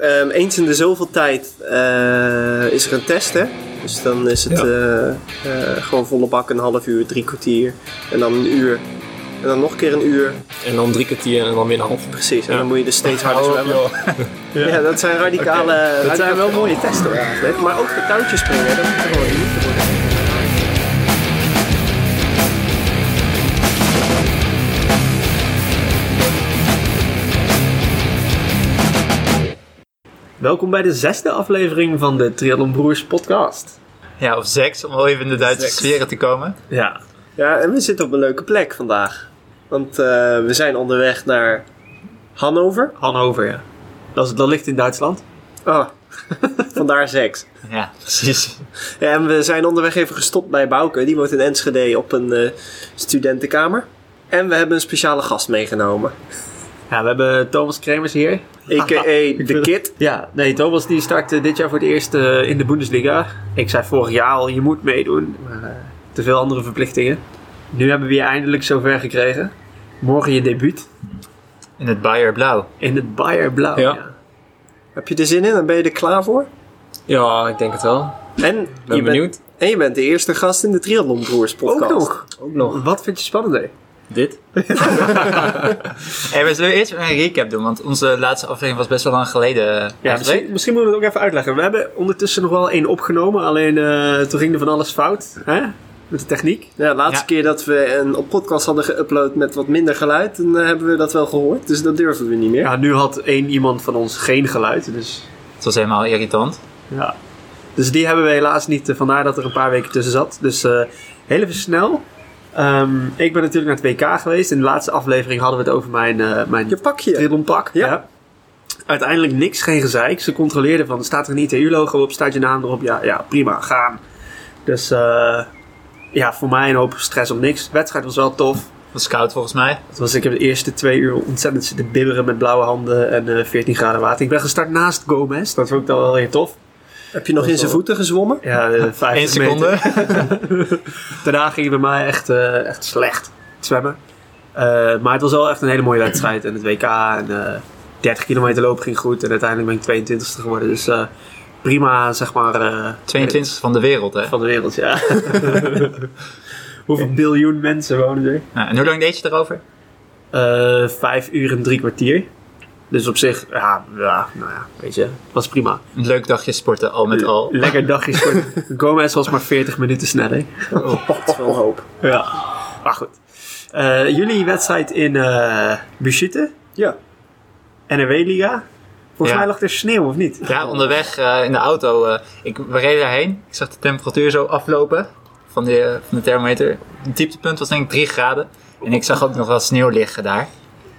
Ehm, eens in de zoveel tijd eh, is er een test, hè? Dus dan is het Ja. eh, eh, gewoon volle bak een half uur, drie kwartier. En dan een uur. En dan nog een keer een uur. En dan drie kwartier en dan weer een half. Precies. En Ja. dan moet je dus steeds harder zwemmen. joh. Ja. dat zijn radicale... Dat zijn wel mooie testen hoor, eigenlijk. Maar ook de touwtjes springen, dat moet er gewoon Welkom bij de zesde aflevering van de Triathlon Broers podcast. Ja, of seks, om wel even in de Duitse Seks. sferen te komen. Ja, Ja, en we zitten op een leuke plek vandaag. Want eh, we zijn onderweg naar Hannover. Hannover, ja. Dat, is, dat ligt in Duitsland. Oh, vandaar seks. Ja, precies. Ja, en we zijn onderweg even gestopt bij Bouke. Die woont in Enschede op een eh, studentenkamer. En we hebben een speciale gast meegenomen. Ja, we hebben Thomas Kremers hier. A.k.a. Vind- Kid. Ja, nee, Thomas die start eh, dit jaar voor het eerst eh, in de Bundesliga. Ik zei vorig jaar al, je moet meedoen. Maar eh, te veel andere verplichtingen. Nu hebben we je eindelijk zover gekregen. Morgen je debuut In het Bayer Blauw. in het Bayer Blauw. Ja. Heb je er zin in en ben je er klaar voor? Ja, ik denk het wel. En Ben je, bent, benieuwd. en je bent de eerste gast in de Triathlon Broers podcast. Ook nog. Ook nog. Wat vind je spannender? Dit? Hey, we zullen eerst een recap doen, want onze laatste aflevering was best wel lang geleden. Ja, eigenlijk. misschien, misschien moeten we het ook even uitleggen. We hebben ondertussen nog wel één opgenomen, alleen eh, toen ging er van alles fout hè? met de techniek. Ja, de laatste Ja. keer dat we een op podcast hadden geüpload met wat minder geluid, dan eh, hebben we dat wel gehoord. Dus dat durven we niet meer. Ja, nu had één iemand van ons geen geluid, dus Het was helemaal irritant. ja. Dus die hebben we helaas niet, eh, vandaar dat er een paar weken tussen zat. Dus eh, heel even snel. Ehm, ik ben natuurlijk naar het WK geweest. In de laatste aflevering hadden we het over mijn, eh mijn Je pakje. Ja. Uiteindelijk niks, geen gezeik. Ze controleerden van, staat er een ITU-logo op, staat je naam erop? Ja, ja, prima, gaan. Dus eh, ja, voor mij een hoop stress om niks. De wedstrijd was wel tof. was koud volgens mij. Het was, ik heb de eerste twee uur ontzettend zitten bibberen met blauwe handen en eh 14 graden water. Ik ben gestart naast Gomez, dat vond ik dan wel weer tof. Heb je nog in zijn voeten gezwommen? Ja, eh, 50 Eén seconde. Daarna ging het bij mij echt, eh, echt slecht zwemmen. Eh, maar het was wel echt een hele mooie wedstrijd. En het WK en eh 30 kilometer lopen ging goed. En uiteindelijk ben ik 22e geworden. Dus eh, prima, zeg maar, eh, 22 van de wereld, hè? van de wereld, ja. Hoeveel biljoen mensen wonen er? Nou, en hoe lang deed je erover? Eh, vijf uur en drie kwartier. Dus op zich, ja, ja, nou ja, weet je, was prima. Een leuk dagje sporten, al met al. Lekker dagje sport. Gomez was maar 40 minuten sneller. Dat is wel hoop. Ja. Maar goed. Eh, jullie wedstrijd in eh Buschütte, Ja. NRW-liga. Volgens Ja. mij lag er sneeuw, of niet? Ja, onderweg eh, in de auto. eh, ik, we reden daarheen. Ik zag de temperatuur zo aflopen van de, van de thermometer. Het dieptepunt was denk ik 3 graden. En ik zag ook nog wel sneeuw liggen daar.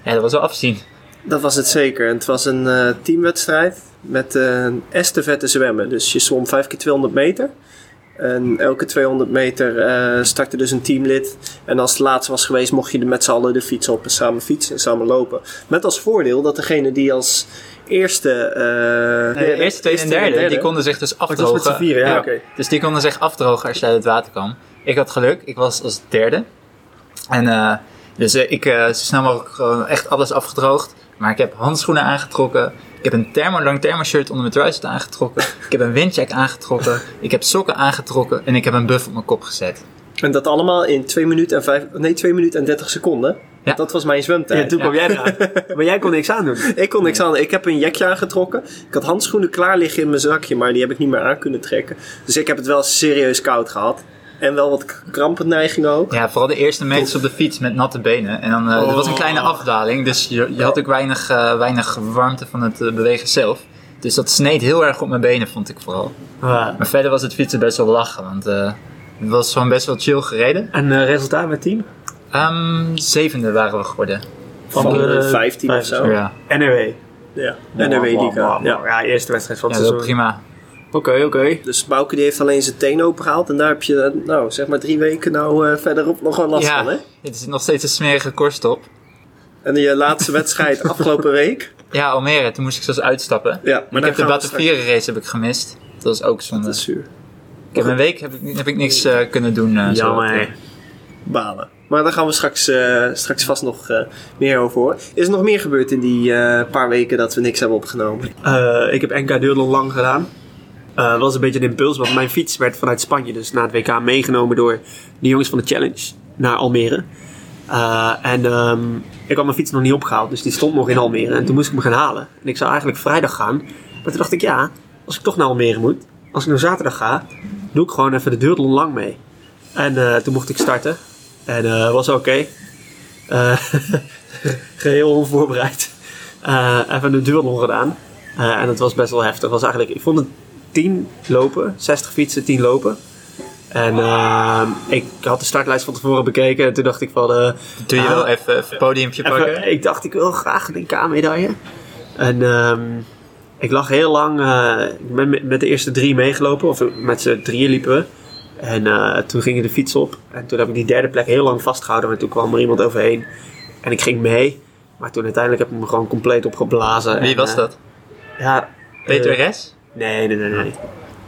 Ja, dat was wel afzien. Dat was het zeker. En het was een eh, teamwedstrijd met eh, een estafette zwemmen. Dus je zwom 5 keer 200 meter. En elke 200 meter eh, startte dus een teamlid. En als het laatste was geweest, mocht je er met z'n allen de fiets op en samen fietsen en samen lopen. Met als voordeel dat degene die als eerste... eh, Nee, de eerste, tweede en derde, die konden zich dus Oh, was afdrogen. vieren, ja. Dus die konden zich afdrogen als je uit het water kwam. Ik had geluk, ik was als derde. En eh, dus eh, ik eh, zo snel mogelijk gewoon echt alles afgedroogd. Maar ik heb handschoenen aangetrokken. Ik heb een thermo, lang thermoshirt onder mijn truitje aangetrokken. Ik heb een windjack aangetrokken. Ik heb sokken aangetrokken. En ik heb een buff op mijn kop gezet. En dat allemaal in 2 minuten en, 5, nee, 2 minuten en 30 seconden. Ja. Dat was mijn zwemtijd. Ja, toen kwam jij eraan. Maar jij kon niks aandoen. Ik kon niks aan. Ik heb een jekje aangetrokken. Ik had handschoenen klaar liggen in mijn zakje, maar die heb ik niet meer aan kunnen trekken. Dus ik heb het wel serieus koud gehad. En wel wat krampenneigingen ook. Ja, vooral de eerste meters op de fiets met natte benen. En dan, eh er was een kleine afdaling, dus je, je had ook weinig, eh, weinig warmte van het eh, bewegen zelf. Dus dat sneed heel erg op mijn benen, vond ik vooral. Ja. Maar verder was het fietsen best wel lachen, want eh, het was gewoon best wel chill gereden. En resultaat met team? Ehm, zevende waren we geworden. Van de de 15 of zo. Ja, NRW. Ja. NRW Liga. Ja. Ja, eerste wedstrijd van ja het seizoen. prima. Oké, oké. Dus Bouke die heeft alleen zijn teen opengehaald. En daar heb je, eh, nou zeg maar drie weken nou eh, verderop nog wel last Ja, van. Hè? het is nog steeds een smerige korstop. En je laatste wedstrijd afgelopen week. Ja, Almere, toen moest ik zelfs uitstappen. Ja, ik daar heb de Batavieren race heb ik gemist. Dat was ook zonde. Dat is zuur. Ik heb een week heb ik, heb ik niks eh, kunnen doen. eh, zo. Jammer. balen. Maar daar gaan we straks, eh, straks vast nog eh, meer over horen. Is er nog meer gebeurd in die eh, paar weken dat we niks hebben opgenomen? Eh, ik heb NK Duurland lang gedaan. Eh was een beetje een impuls, want mijn fiets werd vanuit Spanje, dus na het WK, meegenomen door de jongens van de Challenge naar Almere. Eh, en ehm, ik had mijn fiets nog niet opgehaald, dus die stond nog in Almere. En toen moest ik hem gaan halen. En ik zou eigenlijk vrijdag gaan. Maar toen dacht ik, ja, als ik toch naar Almere moet, als ik nou zaterdag ga, doe ik gewoon even de Duurland lang mee. En eh, toen mocht ik starten. En eh was oké. Eh, geheel onvoorbereid. Even de duurlon gedaan. En het was best wel heftig. Was eigenlijk, ik vond het 10 lopen, 60 fietsen, 10 lopen. En eh, ik had de startlijst van tevoren bekeken. En toen dacht ik van... eh, Doe je wel even een podiumpje pakken? Ik dacht, ik wil graag een K-medaille. En ehm, ik lag heel lang eh, ik ben met, de eerste drie meegelopen. Of met z'n drieën liepen we. En toen ging de fiets op. En toen heb ik die derde plek heel lang vastgehouden. Maar toen kwam er iemand overheen. En ik ging mee. Maar toen uiteindelijk heb ik me gewoon compleet opgeblazen. Wie En, was dat? Ja, Peter eh, Res? Nee, nee, nee, nee.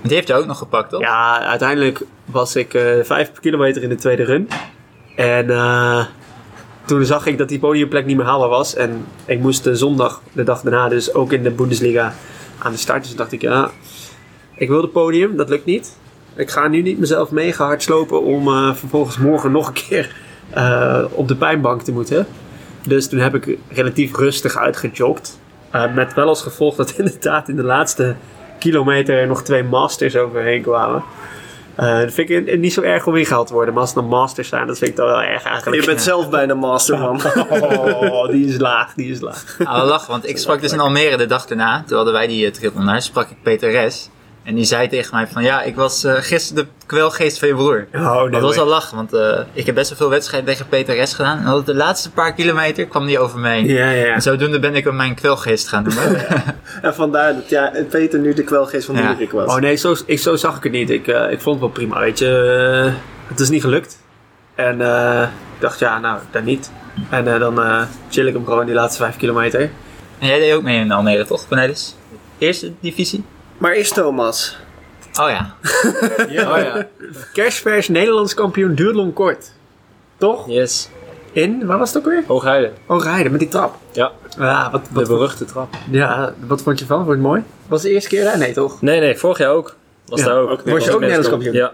Die heeft je ook nog gepakt, toch? Ja, uiteindelijk was ik eh vijf kilometer in de tweede run. En eh, toen zag ik dat die podiumplek niet meer haalbaar was. En ik moest de zondag, de dag daarna, dus ook in de Bundesliga aan de start. Dus toen dacht ik, ja, ik wil het podium, dat lukt niet. Ik ga nu niet mezelf mega hard slopen om eh, vervolgens morgen nog een keer op de pijnbank te moeten. Dus toen heb ik relatief rustig uitgejogd. Met wel als gevolg dat inderdaad in de laatste kilometer er nog twee masters overheen kwamen. Eh, dat vind ik niet zo erg om ingehaald te worden. Maar als het dan masters zijn, dat vind ik dan wel erg eigenlijk. Je bent zelf bijna masterman. Oh, die is laag, die is laag. Ah, lachen, want ik sprak dus in Almere de dag daarna. Toen hadden wij die uh, triathlon daar, sprak ik Peter Res. En die zei tegen mij van, ja, ik was eh, gisteren de kwelgeest van je broer. Oh, dat was al lachen, want eh, ik heb best wel veel wedstrijden tegen Peter Res gedaan. En altijd de laatste paar kilometer kwam die over me heen. Ja, ja, ja. En zodoende ben ik hem mijn kwelgeest gaan noemen. en vandaar dat ja, Peter nu de kwelgeest van Ja. Diederik was. Oh nee, zo, ik, zo zag ik het niet. Ik, eh, ik vond het wel prima, weet je. Het is niet gelukt. En eh, ik dacht, ja, nou, dan niet. En eh, dan eh, chill ik hem gewoon die laatste vijf kilometer. en jij deed ook mee in Almere, toch, Cornelis? Eerste divisie? Maar eerst Thomas. Oh ja. Oh ja. Kerstvers Nederlands kampioen duurlong kort. Toch? Yes. In, waar was het ook weer? Hoogheide. Oh, rijden met die trap. Ja, Ja, wat, de beruchte trap. ja, wat vond je van? Vond je het mooi? Was het de eerste keer? hè? Nee, toch? Nee, nee, vorig jaar ook. Was Ja, daar ook. ook Was Was je ook Nederlands kampioen? Ja.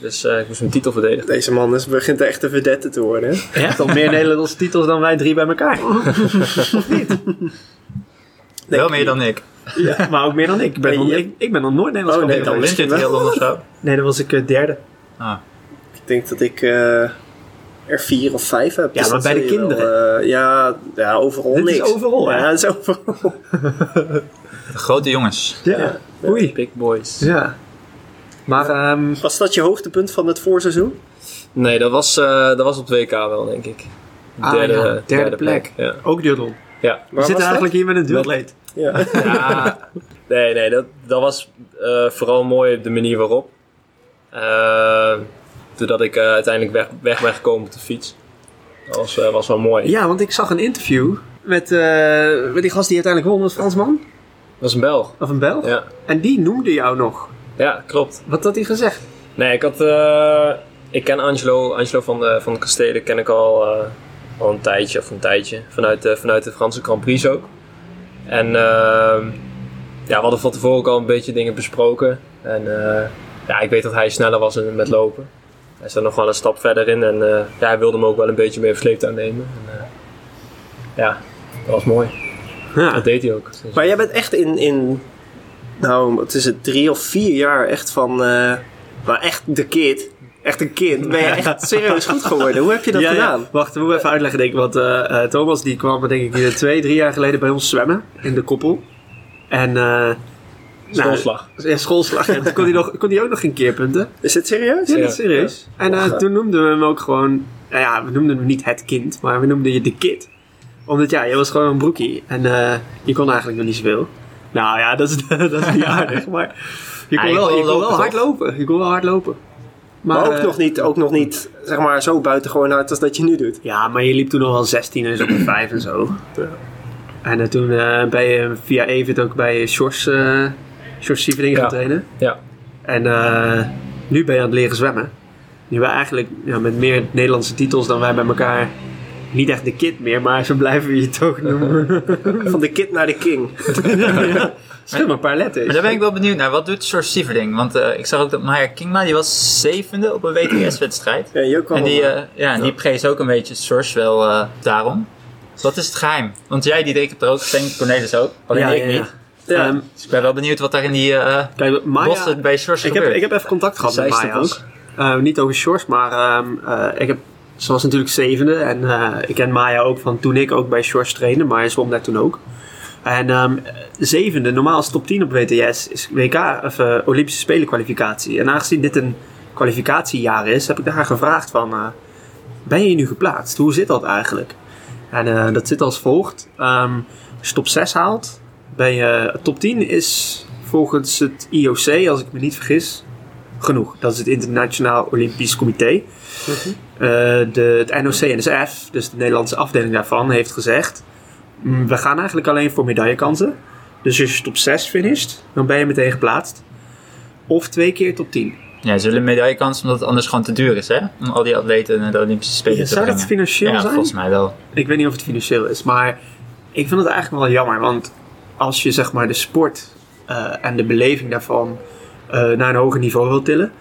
Dus eh, ik moest mijn titel verdedigen. Deze man is, begint echt een verdette te worden. hè? Je hebt al meer Nederlandse titels dan wij drie bij elkaar. Wel meer dan ik. Ja, maar ook meer dan ik. Ik ben, Nee, nog, ik, ik ben nog nooit Nederlands Oh, kampioen geweest. of zo. Nee, dan was ik eh, derde. Ah. Ik denk dat ik eh, er vier of vijf heb. Ja, Dus maar bij de je wel, kinderen. eh, ja, ja, overal Dit is niks. overal, hè? Ja, dat is overal. De grote jongens. Ja. Oei. Big boys. Ja. Maar, ehm Was dat je hoogtepunt van het voorseizoen? Nee, dat was, eh, dat was op het WK wel, denk ik. Ah, ja, derde plek. Ja. ook duurlong. Ja. We zitten eigenlijk hier met een duurleed. Ja. Ja, nee, nee, dat, dat was eh, vooral mooi op de manier waarop. Eh, doordat ik eh, uiteindelijk weg, weg ben gekomen op de fiets. Dat was, eh, was wel mooi. Ja, want ik zag een interview met, eh, met die gast die uiteindelijk won, was Fransman. Dat was een Belg. Of een Belg. Ja, En die noemde jou nog. ja klopt. Wat had hij gezegd? Nee, ik had... eh, ik ken Angelo, Angelo van de, van de Kastelen ken ik al, eh, al een tijdje, of een tijdje. Vanuit, de- vanuit de Franse Grand Prix ook. En ehm, ja, we hadden van tevoren ook al een beetje dingen besproken. En eh, ja, ik weet dat hij sneller was met lopen. Hij staat nog wel een stap verder in. En eh, ja, hij wilde me ook wel een beetje mee op sleeptouw nemen. En, eh, ja, dat was mooi. Ja. Dat deed hij ook. Dus- Maar jij bent echt in, in nou, wat is het, drie of vier jaar echt van, maar echt de kid. Echt een kind. Ben je echt serieus goed geworden? Hoe heb je dat Ja, ja. gedaan? Wacht, we moeten even uitleggen denk ik. Want eh, eh, Thomas die kwam denk ik hier twee, drie jaar geleden bij ons zwemmen. In de koppel. En... eh Schoolslag. Nou, ja, schoolslag. En toen kon hij, nog, kon hij ook nog geen keerpunten. Is dit serieus? Ja, Ja. dat is serieus. En eh, toen noemden we hem ook gewoon... Nou ja, we noemden hem niet het kind, maar we noemden je de kid. Omdat ja, je was gewoon een broekie. En eh, je kon eigenlijk nog niet zoveel. Nou ja, dat is, dat is niet aardig. Maar je kon wel, je kon wel hard lopen. Je kon wel hard lopen. Maar, ook, eh, nog niet, ook nog niet, zeg maar, zo buitengewoon hard als dat je nu doet. Ja, maar je liep toen nog wel 16 en zo op 5 en zo. En eh, toen eh, ben je via Evit ook bij Sjors, Sjors Sieveling gaan Ja. trainen. Ja. En nu ben je aan het leren zwemmen. Nu wij eigenlijk ja, met meer Nederlandse titels dan wij bij elkaar niet echt de kid meer, maar zo blijven we je toch noemen. Van de kid naar de king. ja, Schud maar een paar letters. Maar daar ben ik wel benieuwd naar. Wat doet George Sieverding? Want eh, ik zag ook dat Maya Kingma, die was zevende op een WTS-wedstrijd. Ja, je ook En die, eh, ja, en die prees ook een beetje George wel eh, daarom. Wat is het geheim? Want jij, die deed het er ook, denk Cornelis ook. Alleen Ja, ik niet. Ja. Dus ik ben wel benieuwd wat daar in die eh kijk, Maya, bossen bij George ik, heb, ik heb even contact gehad met Maya ook. Eh, niet over shorts, maar ehm, eh, ik heb, ze was natuurlijk zevende. En eh, ik ken Maya ook van toen ik ook bij shorts trainde, maar hij zwom daar toen ook. En ehm, zevende, normaal is top 10 op WTS, is WK of eh, Olympische Spelen kwalificatie. En aangezien dit een kwalificatiejaar is, heb ik daar gevraagd van, eh, ben je hier nu geplaatst? Hoe zit dat eigenlijk? En eh, dat zit als volgt. Ehm, als je top 6 haalt, ben je, top 10 is volgens het IOC, als ik me niet vergis, genoeg. Dat is het Internationaal Olympisch Comité. Eh, de, het NOC-NSF, dus de Nederlandse afdeling daarvan, heeft gezegd... "Mm, we gaan eigenlijk alleen voor medaillekansen. Dus als je top 6 finisht, dan ben je meteen geplaatst. Of twee keer top 10. Ja, zullen medaillekans omdat het anders gewoon te duur is, hè? Om al die atleten naar de Olympische Spelen te Zou brengen. dat financieel ja, zijn? volgens mij wel. Ik weet niet of het financieel is, maar ik vind het eigenlijk wel jammer. Want als je zeg maar de sport eh, en de beleving daarvan eh, naar een hoger niveau wil tillen,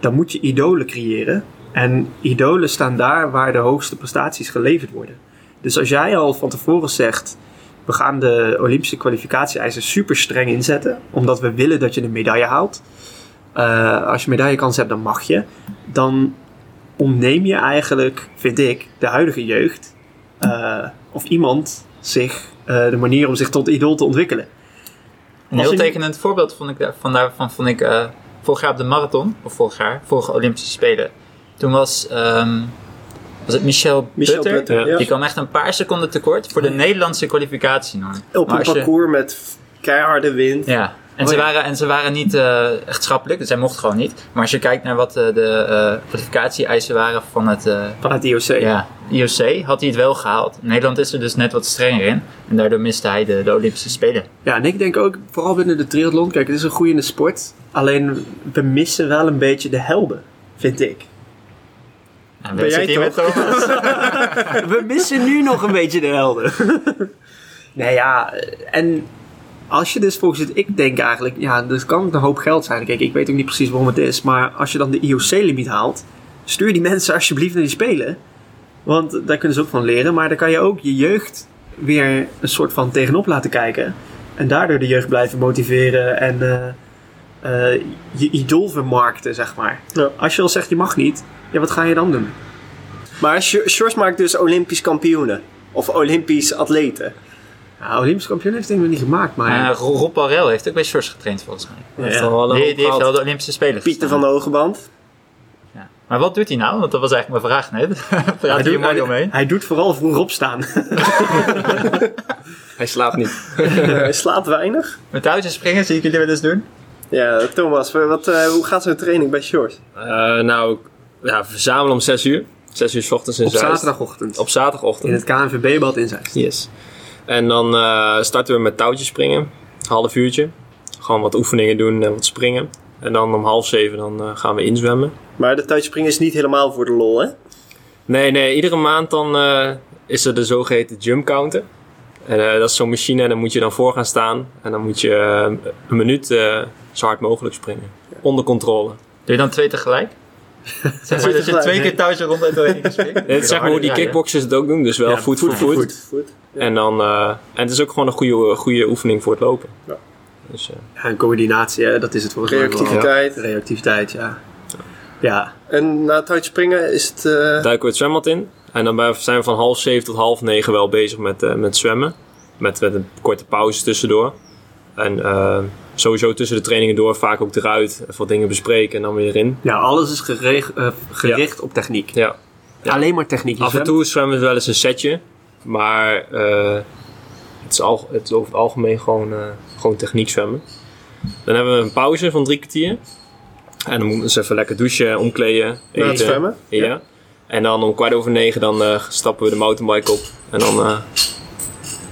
dan moet je idolen creëren. En idolen staan daar waar de hoogste prestaties geleverd worden. Dus als jij al van tevoren zegt, we gaan de Olympische kwalificatie-eisen super streng inzetten, omdat we willen dat je een medaille haalt. Eh, als je medaillekans hebt, dan mag je. Dan ontneem je eigenlijk, vind ik, de huidige jeugd eh, of iemand zich eh, de manier om zich tot idool te ontwikkelen. Een heel tekenend voorbeeld vond ik daar, van daarvan vond ik vorig jaar op de marathon, of vorig jaar, vorige Olympische Spelen. Toen was, ehm, was het Michel, Michel Butter, Butter, ja. die kwam echt een paar seconden tekort voor de Nederlandse kwalificatienorm. Op een je- parcours met keiharde wind. Ja, en, Oh ze waren, en ze waren niet eh, echt schappelijk, dus hij mocht gewoon niet. Maar als je kijkt naar wat eh, de eh kwalificatie-eisen waren van het Van het IOC. ja, IOC, had hij het wel gehaald. Nederland is er dus net wat strenger in. En daardoor miste hij de, de Olympische Spelen. Ja, en ik denk ook, vooral binnen de triathlon, kijk, het is een groeiende sport. Alleen, we missen wel een beetje de helden, vind ik. En Ben we jij met? Thomas. we missen nu nog een beetje de helden. nee, ja, en als je dus volgens het ik denk eigenlijk, ja, dat kan ook een hoop geld zijn. Kijk, ik weet ook niet precies waarom het is, maar als je dan de IOC-limiet haalt, stuur die mensen alsjeblieft naar die spelen. Want daar kunnen ze ook van leren, maar dan kan je ook je jeugd weer een soort van tegenop laten kijken. En daardoor de jeugd blijven motiveren en eh, eh, je idool vermarkten, zeg maar. Ja. Als je al zegt je mag niet, ja, wat ga je dan doen? Maar Sjors maakt dus Olympisch kampioenen. Of Olympisch atleten. Ja, Olympisch kampioen heeft denk ik nog niet gemaakt, maar... Eh, Rob heeft ook bij Sjors getraind volgens mij. Ja. Die, die heeft wel de Olympische Spelen Pieter gestaan. van de Hogeband. Ja. Maar wat doet hij nou? Want dat was eigenlijk mijn vraag net. Praat hier mooi omheen. hij doet vooral vroeg opstaan. Hij slaapt niet. Hij slaat weinig. Met touwtjes springen zie ik jullie wel eens doen. Ja, Thomas, wat, eh, hoe gaat zo'n training bij Sjors? Eh, nou, ja, we verzamelen om 6 uur. 6 uur s ochtends in op zaterdagochtend. Op zaterdagochtend. In het KNVB-bad in Zeist. Yes. En dan eh, starten we met touwtjes springen. Half uurtje. Gewoon wat oefeningen doen en wat springen. En dan om half zeven dan, eh, gaan we inzwemmen. Maar de touwspringen is niet helemaal voor de lol, hè? Nee, nee, iedere maand dan eh, is er de zogeheten jump counter. En eh, dat is zo'n machine en dan moet je dan voor gaan staan. En dan moet je een minuut eh, zo hard mogelijk springen. Onder controle. Doe je dan twee tegelijk? Zeg maar dat je twee keer touwtje rond uit de heen springt? Dit is zeg maar hoe die kickboxers het ook doen. Dus wel voet voor voet voor voet. En, dan, eh, en het is ook gewoon een goede, goede oefening voor het lopen. Ja. Dus, eh, Ja, en coördinatie, hè, dat is het volgens mij. Reactiviteit. Reactiviteit, ja. Ja, En na het touwspringen is het... eh, duiken we het zwembad in. En dan zijn we van half zeven tot half negen wel bezig met, eh, met zwemmen. Met, met een korte pauze tussendoor. En sowieso tussen de trainingen door vaak ook eruit. Wat dingen bespreken en dan weer erin. ja alles is gereg- eh, gericht op techniek. Ja. Ja. Alleen maar techniek. Af en toe zwemmen we wel eens een setje. Maar eh, het, is al, het is over het algemeen gewoon, eh, gewoon techniek zwemmen. Dan hebben we een pauze van drie kwartier. En dan moeten we eens even lekker douchen, omkleden, eten. het zwemmen. Ja. En dan om kwart over negen dan stappen we de mountainbike op. En dan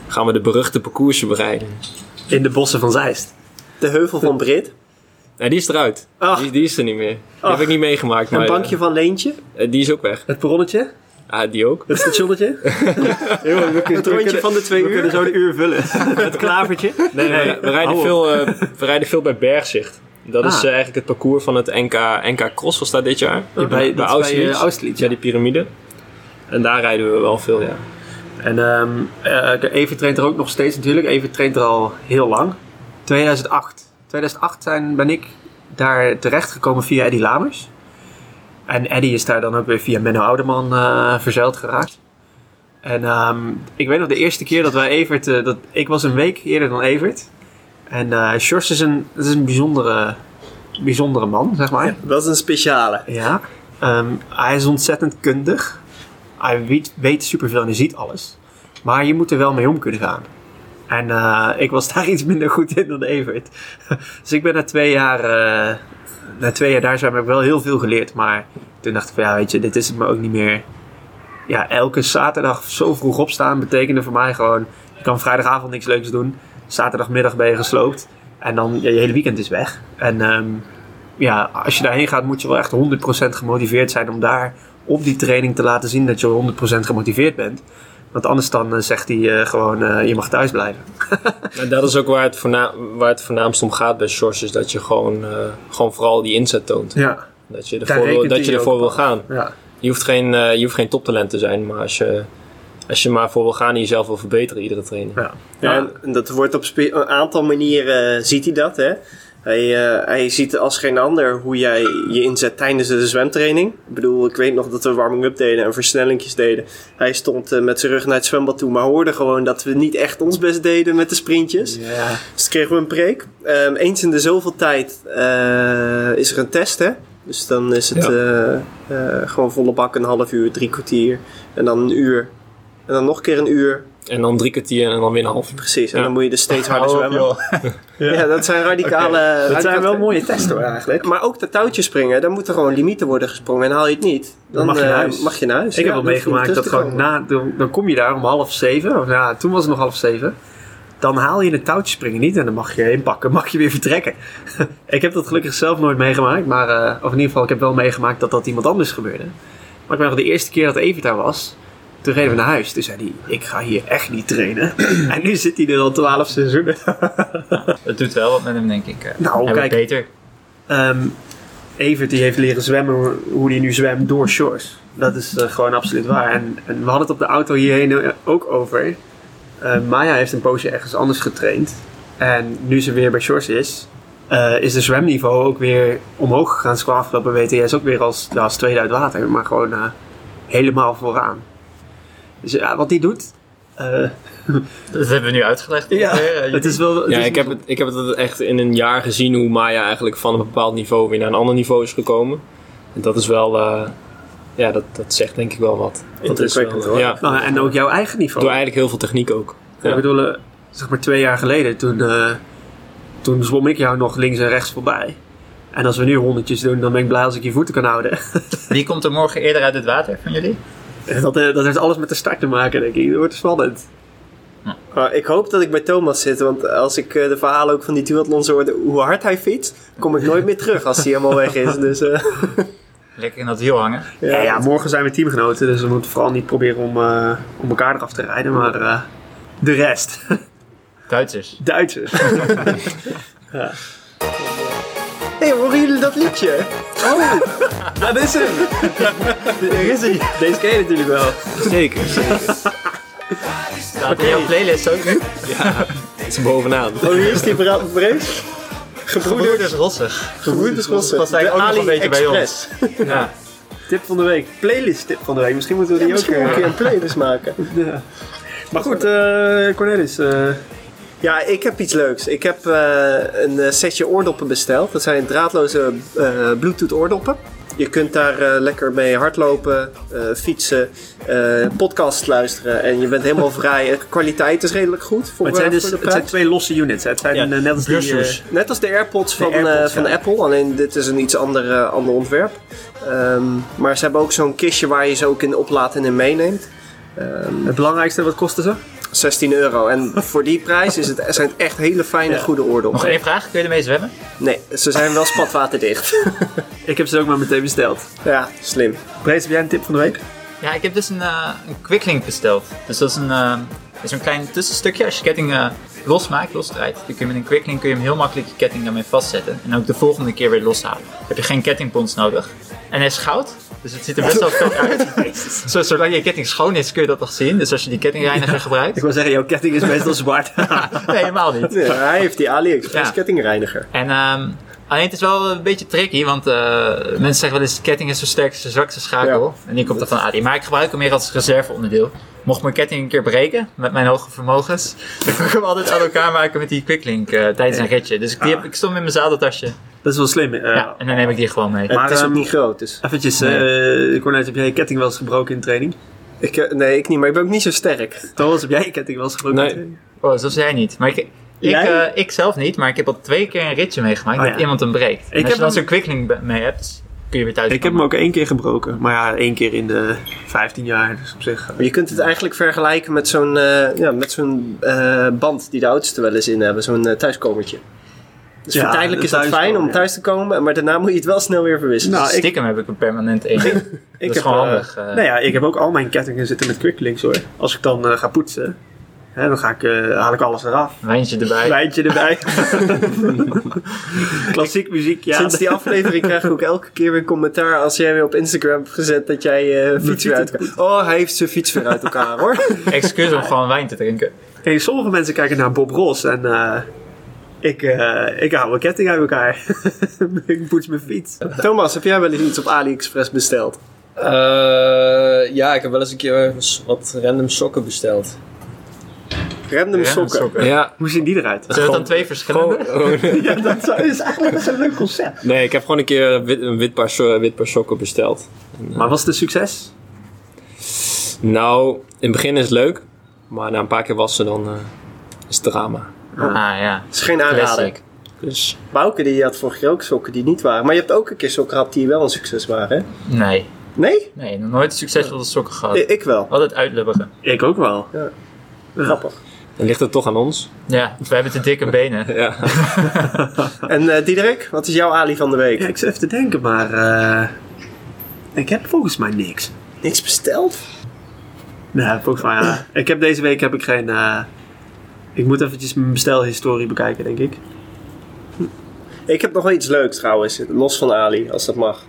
gaan we de beruchte parcoursje bereiden. In de bossen van Zeist. De heuvel van Brit. Nee, die is eruit. Ach. Die, die is er niet meer. Die Ach. heb ik niet meegemaakt. Een maar, bankje van Leentje. eh, die is ook weg. Het perronnetje, Ah, die ook. het stationnetje. Het rondje van de twee We uur. kunnen zo de uur vullen. Het klavertje. Nee, we, we, rijden veel, eh, we rijden veel bij Bergzicht. Dat is Ah. eh, eigenlijk het parcours van het NK, NK Cross was dat dit jaar. Ja, bij, bij eh, Austerlitz, Ja, die piramide. En daar rijden we wel veel, ja. En ehm eh, Even traint er ook nog steeds natuurlijk. Even traint er al heel lang. 2008. 2008 zijn, ben ik daar terechtgekomen via Eddie Lamers. En Eddie is daar dan ook weer via Menno Ouderman eh verzeild geraakt. En ehm, ik weet nog de eerste keer dat wij Evert... eh, dat, ik was een week eerder dan Evert. En Sjors is een, dat is een bijzondere, bijzondere man, zeg maar. Dat is een speciale. Ja. Ehm, hij is ontzettend kundig. Hij weet, weet superveel en hij ziet alles. Maar je moet er wel mee om kunnen gaan. En eh, ik was daar iets minder goed in dan Evert. dus ik ben na twee jaar, eh, na twee jaar daar heb ik wel heel veel geleerd. Maar toen dacht ik van ja, weet je, dit is het me ook niet meer. Ja, elke zaterdag zo vroeg opstaan betekende voor mij gewoon... Je kan vrijdagavond niks leuks doen. Zaterdagmiddag ben je gesloopt. En dan ja, je hele weekend is weg. En ehm, ja, als je daarheen gaat moet je wel echt 100% gemotiveerd zijn om daar op die training te laten zien dat je 100% gemotiveerd bent. Want anders dan eh, zegt hij eh, gewoon, eh, je mag thuis blijven. En dat is ook waar het, waar het voornaamst om gaat bij Shores. Is dat je gewoon, eh, gewoon vooral die inzet toont. Ja. Dat je Daar ervoor, wil, dat je ervoor wil gaan. ja. Je hoeft geen, eh, je hoeft geen toptalent te zijn. Maar als je, als je maar voor wil gaan en jezelf wil verbeteren iedere training. ja. Ja, en- en dat wordt op een aantal manieren ziet hij dat. Hè? Hij, eh, hij ziet als geen ander hoe jij je inzet tijdens de zwemtraining. Ik bedoel, ik weet nog dat we warming-up deden en versnellingjes deden. Hij stond eh, met zijn rug naar het zwembad toe, maar hoorde gewoon dat we niet echt ons best deden met de sprintjes. Ja. Dus kregen we een preek. Ehm, eens in de zoveel tijd eh, is er een test, hè? Dus dan is het Ja. gewoon volle bak een half uur, drie kwartier. En dan een uur. En dan nog een keer een uur. En dan drie kwartier en dan weer een half uur. Precies. En Ja. dan moet je dus steeds harder op, zwemmen. Ja, dat zijn radicale... Dat zijn wel mooie testen hoor eigenlijk. Maar ook de touwtjes springen, daar moeten gewoon limieten worden gesprongen. En haal je het niet, dan mag je naar eh, huis. mag je naar huis. Ik Ja, heb wel dan meegemaakt dat gewoon na, dan, dan kom je daar om half zeven. Of ja, toen was het nog half zeven. Dan haal je het touwtje springen niet en dan mag je inpakken, mag je weer vertrekken. ik heb dat gelukkig zelf nooit meegemaakt, maar eh, of in ieder geval, ik heb wel meegemaakt dat dat iemand anders gebeurde. Maar ik weet nog de eerste keer dat Evert daar was, toen reden we naar huis. Toen zei hij, ik ga hier echt niet trainen. en nu zit hij er al twaalf seizoenen. Het doet wel wat met hem, denk ik. eh. Nou, kijk. beter. Ehm Evert die heeft leren zwemmen hoe hij nu zwemt door shores. Dat is eh, gewoon absoluut waar. En, en we hadden het op de auto hierheen eh, ook over. Maya heeft een poosje ergens anders getraind. En nu ze weer bij shores is, is de zwemniveau ook weer omhoog gegaan. Kwam afgelopen WTS ook weer als, ja, als tweede uit water. Maar gewoon helemaal vooraan. Dus ja, wat hij doet... eh, Dat hebben we nu uitgelegd. ja, Eh, het is wel... het Ja, is- ik heb, het, ik heb het echt in een jaar gezien hoe Maya eigenlijk van een bepaald niveau weer naar een ander niveau is gekomen. En dat is wel, eh, ja, dat, dat zegt denk ik wel wat. Dat is wel, hoor. Ja, Nou, en ook jouw eigen niveau. door eigenlijk heel veel techniek ook. Ja. Ik bedoel, zeg maar twee jaar geleden, toen, eh, toen zwom ik jou nog links en rechts voorbij. En als we nu honderdjes doen, dan ben ik blij als ik je voeten kan houden. Wie komt er morgen eerder uit het water van jullie? Dat, eh, dat heeft alles met de start te maken, denk ik. Dat wordt spannend. Maar ik hoop dat ik bij Thomas zit, want als ik eh, de verhalen ook van die duathlons hoorde, hoe hard hij fietst, kom ik nooit meer terug als hij helemaal weg is. Dus eh, Lekker in dat wiel hangen. Ja, ja, morgen zijn we teamgenoten, dus we moeten vooral niet proberen om, eh, om elkaar eraf te rijden, maar eh, de rest. Duitsers. Duitsers. Hé, hey, horen jullie dat liedje? Oh, dat is hem. Daar is hij. Deze ken je natuurlijk wel. Zeker. Staat in jouw playlist ook nu? Het is bovenaan. Oh, hier is die brees. Gebroeders Rossig. Gebroedersrossen. Dat was eigenlijk ook nog een beetje bij ons. Ja. Tip van de week. Playlist tip van de week. Misschien moeten we Ja, die ook... een keer een playlist maken. Ja. Maar goed, eh Cornelis. eh, Ja, ik heb iets leuks. Ik heb eh, een eh, setje oordoppen besteld. Dat zijn draadloze eh, Bluetooth oordoppen. Je kunt daar eh, lekker mee hardlopen, eh, fietsen, eh podcast luisteren en je bent helemaal vrij. De kwaliteit is redelijk goed voor, het, zijn dus, voor de het zijn twee losse units. hè. Het zijn Ja, net als die... Net als de AirPods van, De AirPods, eh, van ja. Apple, alleen dit is een iets ander, ander ontwerp. Ehm, maar ze hebben ook zo'n kistje waar je ze ook in oplaadt en in meeneemt. Ehm, het belangrijkste, wat kosten ze? 16 euro. En voor die prijs is het, zijn het echt hele fijne, Ja. goede Nog oordoppen. één vraag, kun je ermee zwemmen? Nee, ze zijn wel spatwaterdicht. Ik heb ze ook maar meteen besteld. ja, slim. Brees, heb jij een tip van de week? Ja, ik heb dus een, eh een quicklink besteld. Dus dat is een, eh, is een klein tussenstukje. Als je ketting eh, losmaakt, losdraait, dan kun je met een quicklink kun je hem heel makkelijk je ketting daarmee vastzetten. En ook de volgende keer weer loshalen. Dan heb je geen kettingpons nodig. En hij is goud, dus het ziet er best wel vet uit. Zo, zolang je ketting schoon is, kun je dat nog zien. Dus als je die kettingreiniger gebruikt. Ik wil zeggen, jouw ketting is meestal zwart. Nee, helemaal niet. Hij heeft die AliExpress Ja. kettingreiniger. En ehm, alleen het is wel een beetje tricky, want eh, mensen zeggen wel eens ketting is zo sterk als de zwakste schakel. En die komt dan van Ali. Maar ik gebruik hem meer als reserveonderdeel. Mocht mijn ketting een keer breken, met mijn hoge vermogens, dan kan ik hem altijd aan elkaar maken met die quicklink eh, tijdens een ritje. Dus ik, die heb, ik stond met mijn zadeltasje. Dat is wel slim. eh. ja, en dan neem ik die gewoon mee. Maar, het is ook niet groot, dus... Eventjes, eh Cornelis, heb jij je ketting wel eens gebroken in training? Ik, nee, ik niet, maar ik ben ook niet zo sterk. Thomas, heb jij je ketting wel eens gebroken Nee. in training? Oh, zo zei jij niet. Maar ik, ik, eh, ik zelf niet, maar ik heb al twee keer een ritje meegemaakt Oh, dat ja. iemand hem breekt. Als je dan zo'n quicklink mee hebt, kun je weer thuis Ik heb hem ook één keer gebroken. Maar ja, één keer in de 15 jaar. Dus op zich... Maar je kunt het eigenlijk vergelijken met zo'n eh, ja, met zo'n eh, band die de ouders er wel eens in hebben. Zo'n eh, thuiskomertje. Dus Ja, voor tijdelijk de is dat fijn om thuis te komen, maar daarna moet je het wel snel weer verwisselen. Nou, ik- Stiekem heb ik er permanent één. dat is heb, gewoon eh, handig. eh. Nou ja, ik heb ook al mijn kettingen zitten met quicklinks hoor. Als ik dan eh, ga poetsen, hè, dan ga ik, eh, haal ik alles eraf. Wijntje erbij. Wijntje erbij. Klassiek muziek, ja. Sinds die aflevering krijg ik ook elke keer weer commentaar als jij weer op Instagram hebt gezet dat jij eh fiets weer uit elkaar... Oh, hij heeft zijn fiets weer uit elkaar hoor. Excuus om gewoon wijn te drinken. Hey, sommige mensen kijken naar Bob Ross en eh, ik, eh, ik haal mijn ketting uit elkaar. ik poets mijn fiets. Thomas, heb jij wel eens iets op AliExpress besteld? Eh, ja, ik heb wel eens een keer wat random sokken besteld. Random Ja, sokken. sokken. Ja, Hoe zien die eruit? Zijn het dan twee verschillende? gewoon, gewoon- ja, dat is eigenlijk best een leuk concept. nee, ik heb gewoon een keer een wit, een wit, paar, wit paar sokken besteld. Maar was het een succes? Nou, in het begin is het leuk, maar na een paar keer wassen dan eh, is het drama. Ah ja, Dat is geen aanrader. Dus Bouke die had vorig jaar ook sokken die niet waren. Maar je hebt ook een keer sokken gehad die wel een succes waren, hè? Nee, Nee? nee, nog nooit succesvolle sokken gehad. I- Ik wel. Altijd uitlubberen. Ik ook wel. Grappig. Dan ligt het toch aan ons. Ja, wij hebben te dikke benen. Ja. En eh Diederik, wat is jouw Ali van de week? Ja, ik zit even te denken, maar eh, ik heb volgens mij niks. Niks besteld? Nee, volgens mij ja. Ik heb deze week heb ik geen... eh, ik moet eventjes mijn bestelhistorie bekijken, denk ik. Ik heb nog wel iets leuks trouwens, los van Ali, als dat mag.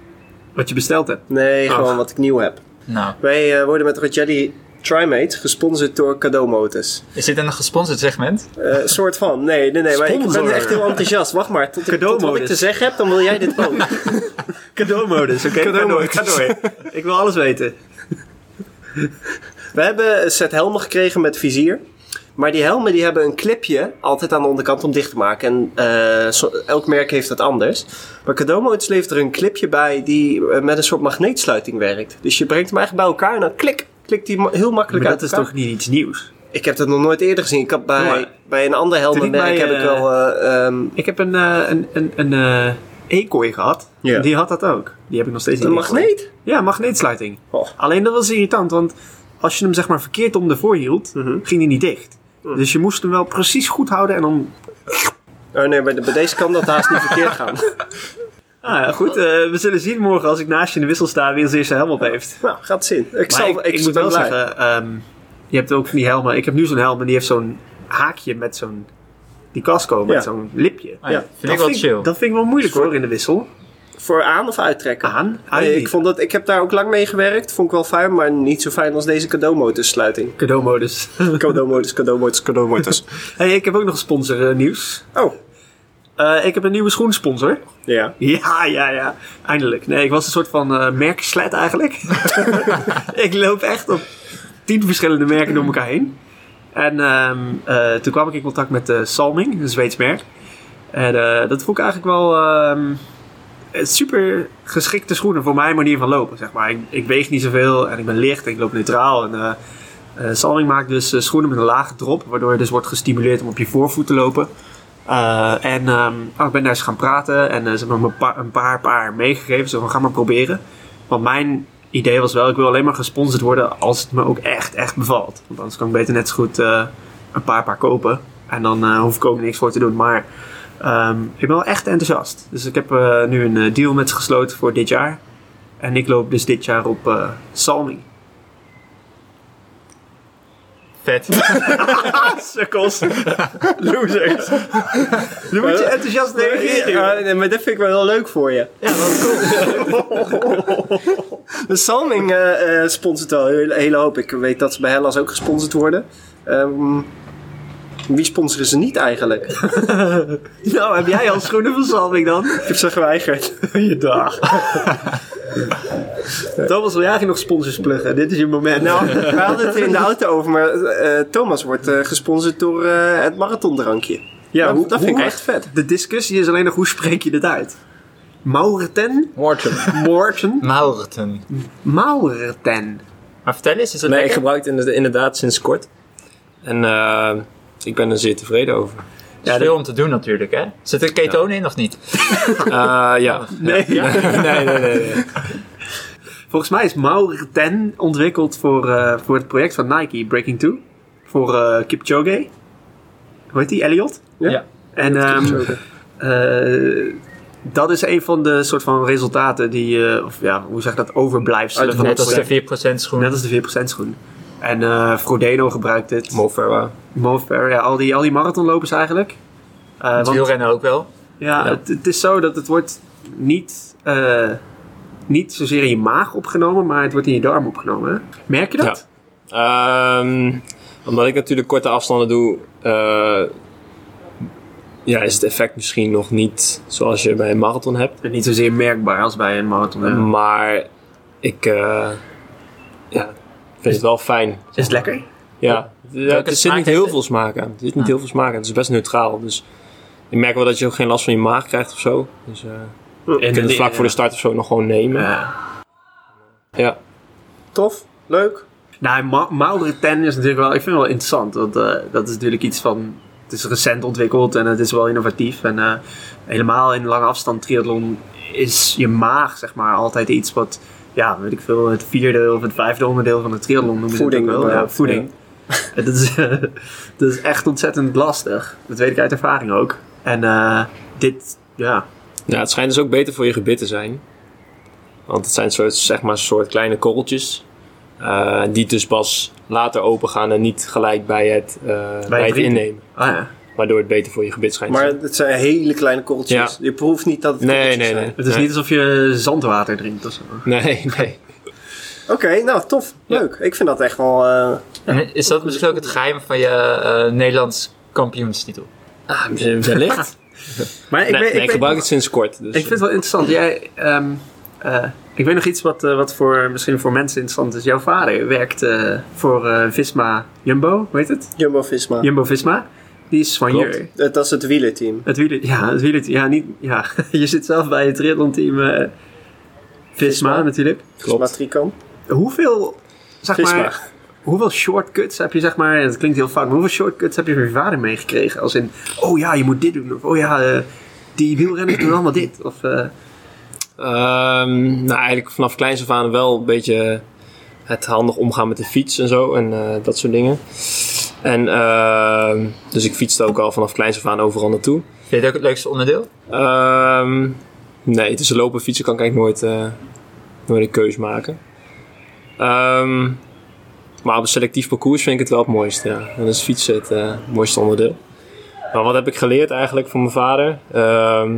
Wat je besteld hebt. Nee, Ach. gewoon wat ik nieuw heb. Nou, Wij eh, worden met Rogelli Trimate gesponsord door Cadeau Motors. is dit een gesponsord segment? Eh, soort van. Nee, nee, nee. Maar ik ben echt heel enthousiast. Wacht maar. Tot, ik, tot wat ik te zeggen heb, dan wil jij dit ook. Cadeaumodus, oké? Cadeaumodus. Ga door, ga door. Ik wil alles weten. We hebben een set helmen gekregen met vizier. Maar die helmen die hebben een clipje altijd aan de onderkant om dicht te maken. En eh, elk merk heeft dat anders. Maar Cadeau Motors levert er een clipje bij die eh, met een soort magneetsluiting werkt. Dus je brengt hem eigenlijk bij elkaar en dan klik, klikt die heel makkelijk Maar uit dat is toch niet iets nieuws? Ik heb dat nog nooit eerder gezien. Ik had bij, Maar- bij een ander helmenmerk heb ik eh, wel... eh, ehm, Ik heb een, eh, een, een, een e-kooi gehad. Die had dat ook. Die heb ik nog steeds een niet. magneet? Ja, magneetsluiting. Oh. Alleen dat was irritant, want als je hem zeg maar verkeerd om ervoor hield, Mhm. ging hij niet dicht. Dus je moest hem wel precies goed houden en dan... Oh nee, bij, de- bij deze kan dat haast niet verkeerd gaan. Ah ja, goed. eh, we zullen zien morgen als ik naast je in de wissel sta wie als eerste helm op heeft. Nou, gaat zien. Ik, zal, ik, ik, ik moet wel blij. zeggen, ehm, je hebt ook van die helmen. Ik heb nu zo'n helm en die heeft zo'n haakje met zo'n... Die casco met Ja. zo'n lipje. Ah, ja, Ja, vind dat ik wel vind, chill. Dat vind ik wel moeilijk hoor in de wissel. Voor aan of uittrekken? Aan? Nee, ik, vond dat, ik heb daar ook lang mee gewerkt. Vond ik wel fijn, maar niet zo fijn als deze cadeaumotorsluiting. Cadeaumodus. cadeaumotors, cadeaumotors, cadeaumotors. hey, ik heb ook nog sponsor eh, nieuws. Oh, Eh, ik heb een nieuwe schoensponsor. ja. Ja, ja, ja. Eindelijk. Nee, ik was een soort van eh merkslet eigenlijk. ik loop echt op tien verschillende merken door elkaar heen. En ehm, eh, toen kwam ik in contact met Salming, een Zweeds merk. En dat vond ik eigenlijk wel ehm, super geschikte schoenen voor mijn manier van lopen. Zeg maar. ik, ik weeg niet zoveel en ik ben licht en ik loop neutraal. En, Salming maakt dus schoenen met een lage drop, waardoor je dus wordt gestimuleerd om op je voorvoet te lopen. Eh, en ehm, oh, ik ben daar eens gaan praten en eh, ze hebben me een paar, een paar paar meegegeven. Zo van, ga maar proberen. Want mijn idee was wel, ik wil alleen maar gesponsord worden als het me ook echt, echt bevalt. Want anders kan ik beter net zo goed eh, een paar paar kopen. En dan hoef ik ook niks voor te doen. Maar ehm, ik ben wel echt enthousiast. Dus ik heb nu een deal met ze gesloten voor dit jaar. En ik loop dus dit jaar op Salming. Vet. Sukkels. Losers. Dan moet je enthousiast reageren. Ja, nee, maar dat vind ik wel heel leuk voor je. Ja, wat cool. De Salming eh eh, sponsort wel een hele, hele hoop. Ik weet dat ze bij Hellas ook gesponsord worden. Ehm, wie sponsoren ze niet eigenlijk? nou, heb jij al schoenen van Salming dan? Ik heb ze geweigerd. Je dag. Thomas, wil jij eigenlijk nog sponsors pluggen? Dit is je moment. Nou, we hadden het er in de auto over, maar eh, Thomas wordt eh, gesponsord door eh, het marathondrankje. ja, dat, hoe, dat vind ik echt vet. De discussie is alleen nog hoe spreek je dit uit? Maurten? Morten. Morten? Maurten. Maurten. Maar vertel eens, is het Nee, ik gebruik het inderdaad- inderdaad sinds kort. En ik ben er zeer tevreden over. Er is veel om te doen natuurlijk, hè? Zit er ketonen in of niet? Eh, ja. Nee. nee, nee, nee, nee. Volgens mij is Maurten ontwikkeld voor, eh, voor het project van Nike, Breaking 2. Voor eh, Kipchoge. Hoe heet die? Elliot? Ja. Ja. En ehm, eh, dat is een van de soort van resultaten die, eh, of ja, hoe zeg je dat, overblijfselen het Net als de 4% schoen. Net als de 4% schoen. En eh Frodeno gebruikt het. Mo Farah. Mo Farah, ja, al die, al die marathonlopers eigenlijk. Het want- wielrennen ook wel. ja, Ja. Het, het is zo dat het wordt niet, eh, niet zozeer in je maag opgenomen, maar het wordt in je darm opgenomen. hè? Merk je dat? Ehm, omdat ik natuurlijk korte afstanden doe, ja, is het effect misschien nog niet zoals je bij een marathon hebt. En Niet zozeer merkbaar als bij een marathon. hè? Maar ik ja, vind het wel fijn. Is het lekker? Ja, ja er zit niet heel het? veel smaak aan. Er zit niet heel veel smaak aan. Het is best neutraal. Dus ik merk wel dat je ook geen last van je maag krijgt of zo. Dus eh je kunt het vlak voor de start of zo nog gewoon nemen. Ja. Ja. Tof, leuk. Nou, Ma- Maurten is natuurlijk wel, ik vind het wel interessant. Want eh, dat is natuurlijk iets van, het is recent ontwikkeld en het is wel innovatief. En eh, helemaal in lange afstand triathlon is je maag, zeg maar, altijd iets wat, ja, weet ik veel, het vierde of het vijfde onderdeel van het triathlon noemen ze het Voeding ook wel. Ja, voeding. dat, is, dat is echt ontzettend lastig. Dat weet ik uit ervaring ook. En eh, dit, ja, ja, het schijnt dus ook beter voor je gebit te zijn. Want het zijn soort, zeg maar, soort kleine korreltjes. eh, die dus pas later open gaan en niet gelijk bij het, eh, bij het innemen. ah ja. Waardoor het beter voor je gebit schijnt te Maar het zijn hele kleine korreltjes. Ja. Je proeft niet dat het Nee, nee, zijn. nee. Het is Nee. niet alsof je zandwater drinkt of zo. Nee, nee. Oké, nou tof. Ja. Leuk. Ik vind dat echt wel... eh, En is dat misschien ook het geheim van je eh, Nederlands kampioenstitel? Ah, wellicht. Maar ik, nee, weet, nee, ik weet- gebruik het sinds kort. Dus, Ik vind het wel interessant. Jij, ehm, eh, ik weet nog iets wat, eh, wat voor, misschien voor mensen interessant is. Jouw vader werkt eh, voor eh, Visma Jumbo, hoe heet het? Jumbo-Visma. Jumbo-Visma. Die is van Klopt. hier. Dat is het wielerteam. Het wieler, ja, het wieler, ja, niet, ja. je zit zelf bij het triathlon-team eh, Visma, Visma. natuurlijk. Klopt. Visma Tricam. Hoeveel, zeg Visma. maar, hoeveel shortcuts heb je, zeg maar, het klinkt heel fout, maar hoeveel shortcuts heb je van je vader meegekregen? Als in, oh ja, je moet dit doen. Of oh ja, eh, die wielrenners doen allemaal dit. Of, eh, Ehm, nou, eigenlijk vanaf kleins af aan wel een beetje het handig omgaan met de fiets en zo en eh, dat soort dingen. En ehm, dus ik fietste ook al vanaf kleins af aan overal naartoe. Vind je het ook het leukste onderdeel? Ehm, nee, tussen lopen en fietsen kan ik eigenlijk nooit, eh, nooit een keus maken. Ehm, maar op een selectief parcours vind ik het wel het mooiste. Ja. Dan is fietsen het eh, mooiste onderdeel. Maar wat heb ik geleerd eigenlijk van mijn vader? Ehm,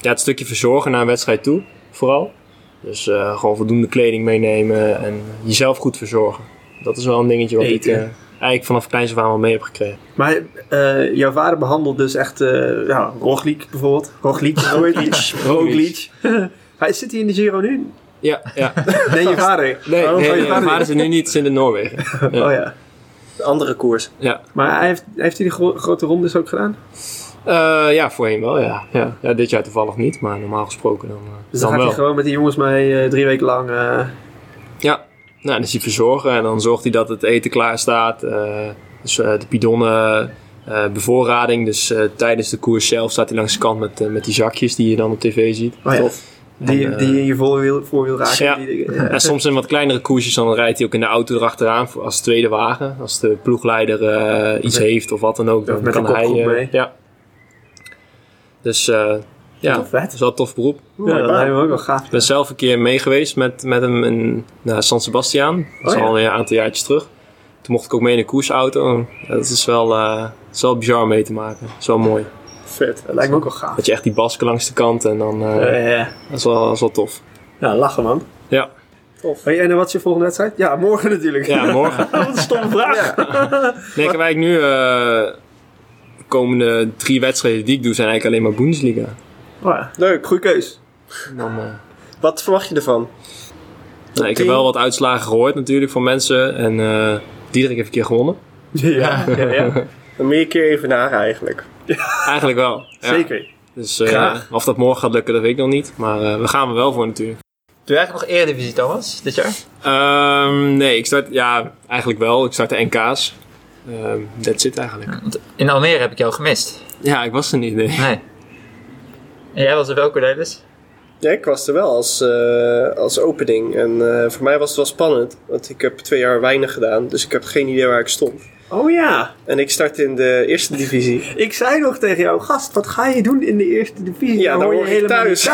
ja, het stukje verzorgen naar een wedstrijd toe, vooral. Dus eh, gewoon voldoende kleding meenemen en jezelf goed verzorgen. Dat is wel een dingetje wat Eten. ik eh, eigenlijk vanaf kleins af aan wel mee heb gekregen. Maar eh, jouw vader behandelt dus echt, eh ja, Roglic bijvoorbeeld. Roglic, Roglic, Roglic. Hij zit hij in de Giro nu? Ja, ja. Nee, je vader. Nee, Oh, nee, van je nee, vader. vader zit nu niet in Noorwegen. Oh ja. De andere koers. Ja. Maar hij heeft, heeft hij de gro- grote rondes ook gedaan? Eh, ja, voorheen wel, ja. ja. Ja, dit jaar toevallig niet, maar normaal gesproken dan, eh, Dus dan, dan gaat wel. hij gewoon met die jongens mee eh, drie weken lang. eh, Ja, nou, dan is hij verzorgen en dan zorgt hij dat het eten klaar staat. eh, dus eh, de bidonnen, eh, bevoorrading. Dus eh, tijdens de koers zelf staat hij langs de kant met, met die zakjes die je dan op tv ziet. oh ja. Tof. Die, En, die in je voorwiel, voorwiel raken. Ja. Die ja. En soms in wat kleinere koersjes, dan rijdt hij ook in de auto erachteraan als tweede wagen. Als de ploegleider eh, iets Met- heeft of wat dan ook, dan kan hij... mee. Ja. Dus eh, ja, Tof, vet. het is wel een tof beroep. Ja, dat lijkt me ook wel gaaf. Ik ben zelf een keer mee geweest met, met hem in nou, San Sebastian. Dat is Oh, ja. al een aantal jaartjes terug. Toen mocht ik ook mee in een koersauto. Dat is wel, eh, dat is wel bizar om mee te maken. Dat is wel mooi. Vet. Dat lijkt me ook wel gaaf. Dat je echt die basken langs de kant en dan... eh, Ja, ja, ja. dat, is wel, dat is wel tof. Ja, lachen man. Ja, Hey, en wat is je volgende wedstrijd? Ja, morgen natuurlijk. ja morgen. Wat een stomme vraag. Nee, ik heb eigenlijk nu... eh, de komende drie wedstrijden die ik doe zijn eigenlijk alleen maar Bundesliga. Oh ja, Leuk. goeie keus. Dan, eh, Wat verwacht je ervan? nou, ik heb wel wat uitslagen gehoord natuurlijk van mensen. En eh Diederik heeft een keer gewonnen. Ja, ja, ja. Dan meer keer even naar eigenlijk. Eigenlijk wel. Ja. zeker. Dus eh, Graag. of dat morgen gaat lukken, dat weet ik nog niet. Maar eh, we gaan er wel voor natuurlijk. Doe je eigenlijk nog Eredivisie, Thomas, dit jaar? Ehm, nee, ik start, ja, eigenlijk wel. Ik start de NK's. Ehm that's it eigenlijk. In Almere heb ik jou gemist. Ja, ik was er niet. Nee. Nee. En jij was er wel, Cornelis? Ja, ik was er wel als, eh, als opening. En eh, voor mij was het wel spannend. Want ik heb twee jaar weinig gedaan. Dus ik heb geen idee waar ik stond. Oh ja. En ik startte in de eerste divisie. Ik zei nog tegen jou, gast, wat ga je doen in de eerste divisie? Ja, daar hoor ik helemaal thuis.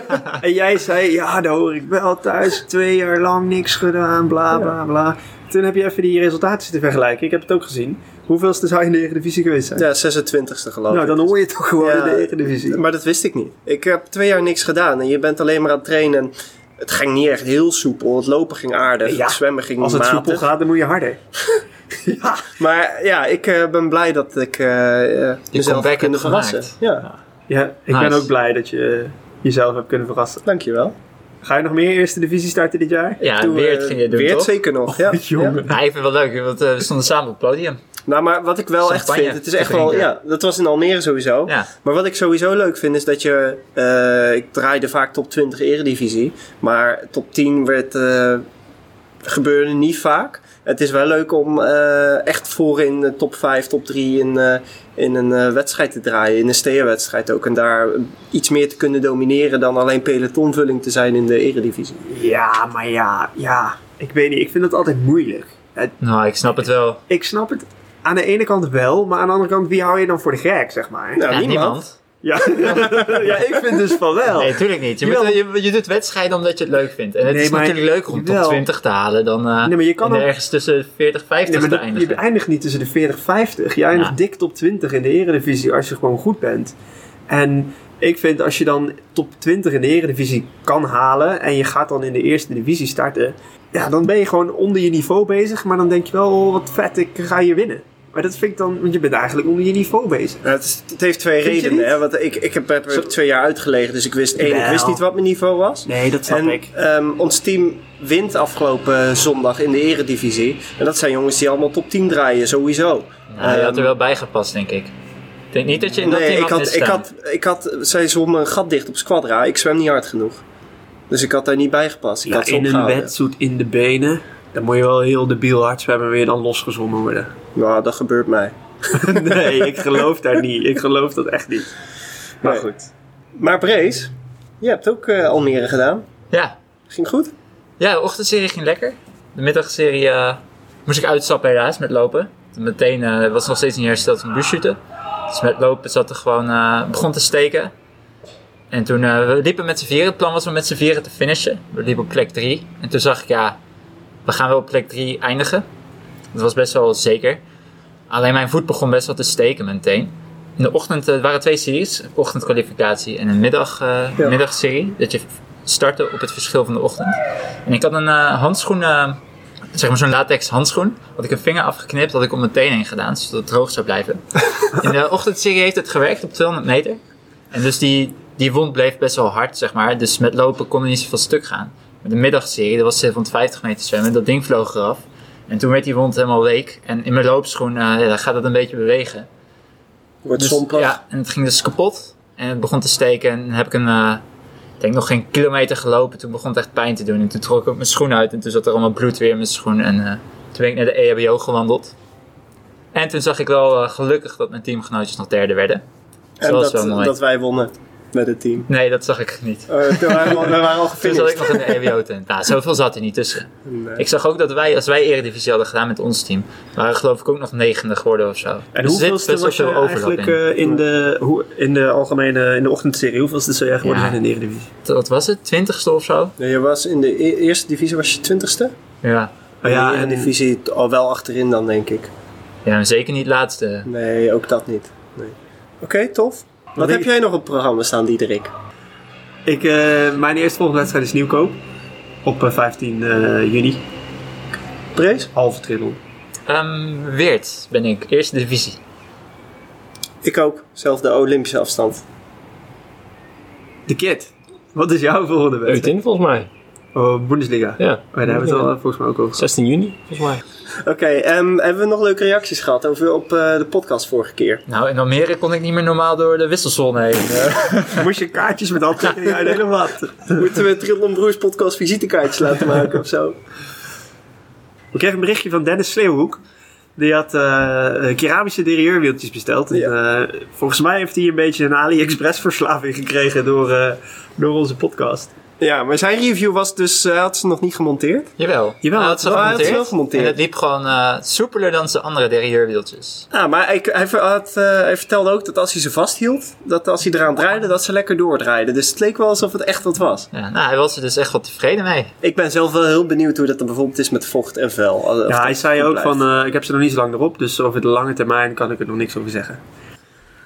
en jij zei, ja, daar hoor ik wel thuis. Twee jaar lang niks gedaan, bla bla bla. Toen heb je even die resultaten zitten vergelijken. Ik heb het ook gezien. Hoeveelste zou je in de Eredivisie geweest zijn? Ja, 26e geloof nou, ik. dan hoor je toch gewoon Ja, in de Eredivisie. Maar dat wist ik niet. Ik heb twee jaar niks gedaan. En je bent alleen maar aan het trainen. Het ging niet echt heel soepel. Het lopen ging aardig. Ja, het zwemmen ging Als het matig. soepel gaat, dan moet je harder. ja. Maar ja, ik eh, ben blij dat ik eh, eh, mezelf heb kunnen hebt verrassen. Ja, ja, ik ben ook blij dat je jezelf hebt kunnen verrassen. dankjewel. Ga je nog meer Eerste Divisie starten dit jaar? Ja, Doe, Weert eh, ging je doen, Weert toch? zeker nog, ja. jongen. Ja. Wel leuk, want eh, we stonden samen op het podium. Nou, maar wat ik wel echt vind, het is echt wel, ja, dat was in Almere sowieso. Ja. Maar wat ik sowieso leuk vind is dat je, eh, ik draaide vaak top 20 eredivisie, maar top 10 werd, eh, gebeurde niet vaak. Het is wel leuk om eh, echt voor in de top 5, top 3 in, eh, in een eh, wedstrijd te draaien, in een steerwedstrijd ook. En daar iets meer te kunnen domineren dan alleen pelotonvulling te zijn in de eredivisie. Ja, maar ja, ja. Ik weet niet, ik vind het altijd moeilijk. Het- Nou, ik snap het wel. ik snap het aan de ene kant wel, maar aan de andere kant, wie hou je dan voor de gek, zeg maar? Nou, ja, niemand. niemand. Ja, ja ik vind dus van wel. Nee, natuurlijk niet. Je, moet, je, je doet wedstrijden omdat je het leuk vindt. En het Nee, is natuurlijk leuker om top Jawel. 20 te halen dan eh, Nee, maar je kan ook- ergens tussen 40 en 50 Nee, maar te eindigen. je eindigt niet tussen de 40 en 50. Je eindigt Ja. dik top 20 in de eredivisie als je gewoon goed bent. En ik vind als je dan top 20 in de eredivisie kan halen en je gaat dan in de eerste divisie starten, ja, dan ben je gewoon onder je niveau bezig, maar dan denk je wel, oh, wat vet, ik ga hier winnen. Maar dat vind ik dan, want je bent eigenlijk onder je niveau bezig. Ja, het, is- het heeft twee Vind redenen. Hè? Want ik, ik heb er twee jaar uitgelegen, dus ik wist één, ik wist niet wat mijn niveau was. Nee, dat snap En ik. ehm, ons team wint afgelopen zondag in de eredivisie. En dat zijn jongens die allemaal top 10 draaien, sowieso. Nou, je had er Ehm, wel bij gepast, denk ik. Ik denk niet dat je in dat nee, team ik had had, ik had, ik had, zij zwommen een gat dicht op squadra. Ik zwem niet hard genoeg. Dus ik had daar niet bij gepast. Ik Ja, had in een wetsuit in de benen, dan moet je wel heel debiel hard zwemmen, je dan losgezongen worden. Nou, dat gebeurt mij. nee, ik geloof daar niet. Ik geloof dat echt niet. Maar Nee. goed. Maar Brees, je hebt ook eh, Almere gedaan. Ja. Ging goed? ja, de ochtendserie ging lekker. De middagserie eh, moest ik uitstappen helaas met lopen. Meteen eh, het was nog steeds niet hersteld van buurshooten. Dus met lopen zat er gewoon, eh, begon te steken. En toen eh, we liepen met z'n vieren. Het plan was om met z'n vieren te finishen. We liepen op plek 3. En toen zag ik, ja, we gaan wel op plek 3 eindigen. Dat was best wel zeker. Alleen mijn voet begon best wel te steken meteen. In de ochtend, eh, er waren twee series. Ochtendkwalificatie en een middag, eh, Ja. middagserie. Dat je startte op het verschil van de ochtend. En ik had een eh, handschoen, eh, zeg maar zo'n latex handschoen. Had ik een vinger afgeknipt, had ik om mijn teen heen gedaan. Zodat het droog zou blijven. In de ochtendserie heeft het gewerkt op 200 meter. En dus die, die wond bleef best wel hard, zeg maar. Dus met lopen kon er niet zoveel stuk gaan. De middagserie, dat was 750 meter zwemmen. Dat ding vloog eraf. En toen werd die wond helemaal week. En in mijn loopschoen eh, ja, gaat het een beetje bewegen. Wordt Dus, ja, en het ging dus kapot. En het begon te steken. En dan heb ik een, eh, ik denk nog geen kilometer gelopen. Toen begon het echt pijn te doen. En toen trok ik ook mijn schoen uit. En toen zat er allemaal bloed weer in mijn schoen. En eh, toen ben ik naar de EHBO gewandeld. En toen zag ik wel gelukkig dat mijn teamgenootjes nog derde werden. Dus en dat was dat, wel mooi. dat wij wonnen. Met het team. Nee, dat zag ik niet. Uh, toen waren we, we waren al Toen zat ik gefinished. nog in de EWO-tent. Nou, zoveel zat er niet tussen. Nee. Ik zag ook dat wij, als wij Eredivisie hadden gedaan met ons team, waren we geloof ik ook nog negende geworden of zo. En Dus er zit hoeveelste was je eigenlijk in. eh, in, de, hoe, in de algemene, in de ochtendserie? Hoeveelste zou jij geworden Ja. zijn in de Eredivisie? Wat was het? Twintigste of zo? Nee, je was in de e- eerste divisie was je twintigste. Ja. Oh ja, in en de divisie al wel achterin dan, denk ik. Ja, zeker niet laatste. Nee, ook dat niet. Nee. Oké, tof. Wat heb ik- jij nog op het programma staan, Diederik? ik, eh, mijn eerste volgende wedstrijd is Nieuwkoop. Op eh, 15 eh, juni. Prees? Halve triddel. Ehm Weert ben ik, eerste divisie. Ik ook. Zelfde Olympische afstand. De Kid. Wat is jouw volgende wedstrijd? Eutin volgens mij. Oh, Bundesliga. Ja. Oh, daar hebben we het al volgens mij ook over. 16 juni volgens mij. Oké, ehm, hebben we nog leuke reacties gehad over op eh, de podcast vorige keer? Nou, in Almere kon ik niet meer normaal door de wisselzone heen. Eh, Moest je kaartjes met handtekeningen uitdelen of wat? Moeten we Trillon Broers podcast visitekaartjes laten maken of zo? We kregen een berichtje van Dennis Sleeuwhoek. Die had eh, keramische derieurwieltjes besteld. En, eh, volgens mij heeft hij een beetje een AliExpress verslaving gekregen door, eh, door onze podcast. Ja, maar zijn review was dus, hij had ze nog niet gemonteerd. Jawel. Jawel, Hij had ze had ze gemonteerd. wel gemonteerd. En het liep gewoon eh, soepeler dan zijn andere derrieurwieltjes. Ja, maar hij, hij, had, eh, hij vertelde ook dat als hij ze vasthield, dat als hij eraan draaide, dat ze lekker doordraaiden. Dus het leek wel alsof het echt wat was. Ja, nou, hij was er dus echt wel tevreden mee. Ik ben zelf wel heel benieuwd hoe dat dan bijvoorbeeld is met vocht en vel. Ja, hij zei ook blijft. van, eh, ik heb ze nog niet zo lang erop, dus over de lange termijn kan ik er nog niks over zeggen.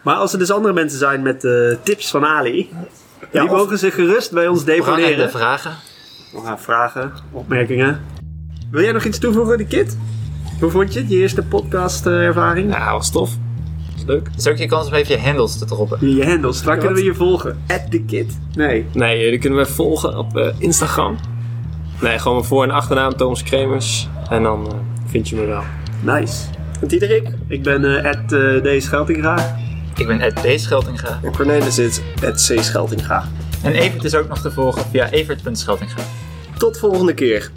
Maar als er dus andere mensen zijn met eh, tips van Ali, Ja, die mogen zich gerust bij ons deponeren. vragen. We gaan vragen, opmerkingen. Wil jij nog iets toevoegen, de kid? Hoe vond je het, je eerste podcast eh, ervaring? Ja, was tof. Was leuk. Het is ook je kans om even je handles te droppen. Je handles, waar kunnen we je volgen? At the kid? Nee. Nee, jullie kunnen we volgen op eh, Instagram. Nee, gewoon mijn voor- en achternaam Thomas Kremers. En dan eh, vind je me wel. Nice. Diederik Ik ben eh at D. Scheltinga. Ik ben Ed B. Scheltinga. en Cornelis is het C. Scheltinga. En Evert is ook nog te volgen via evert.scheltinga. Tot volgende keer.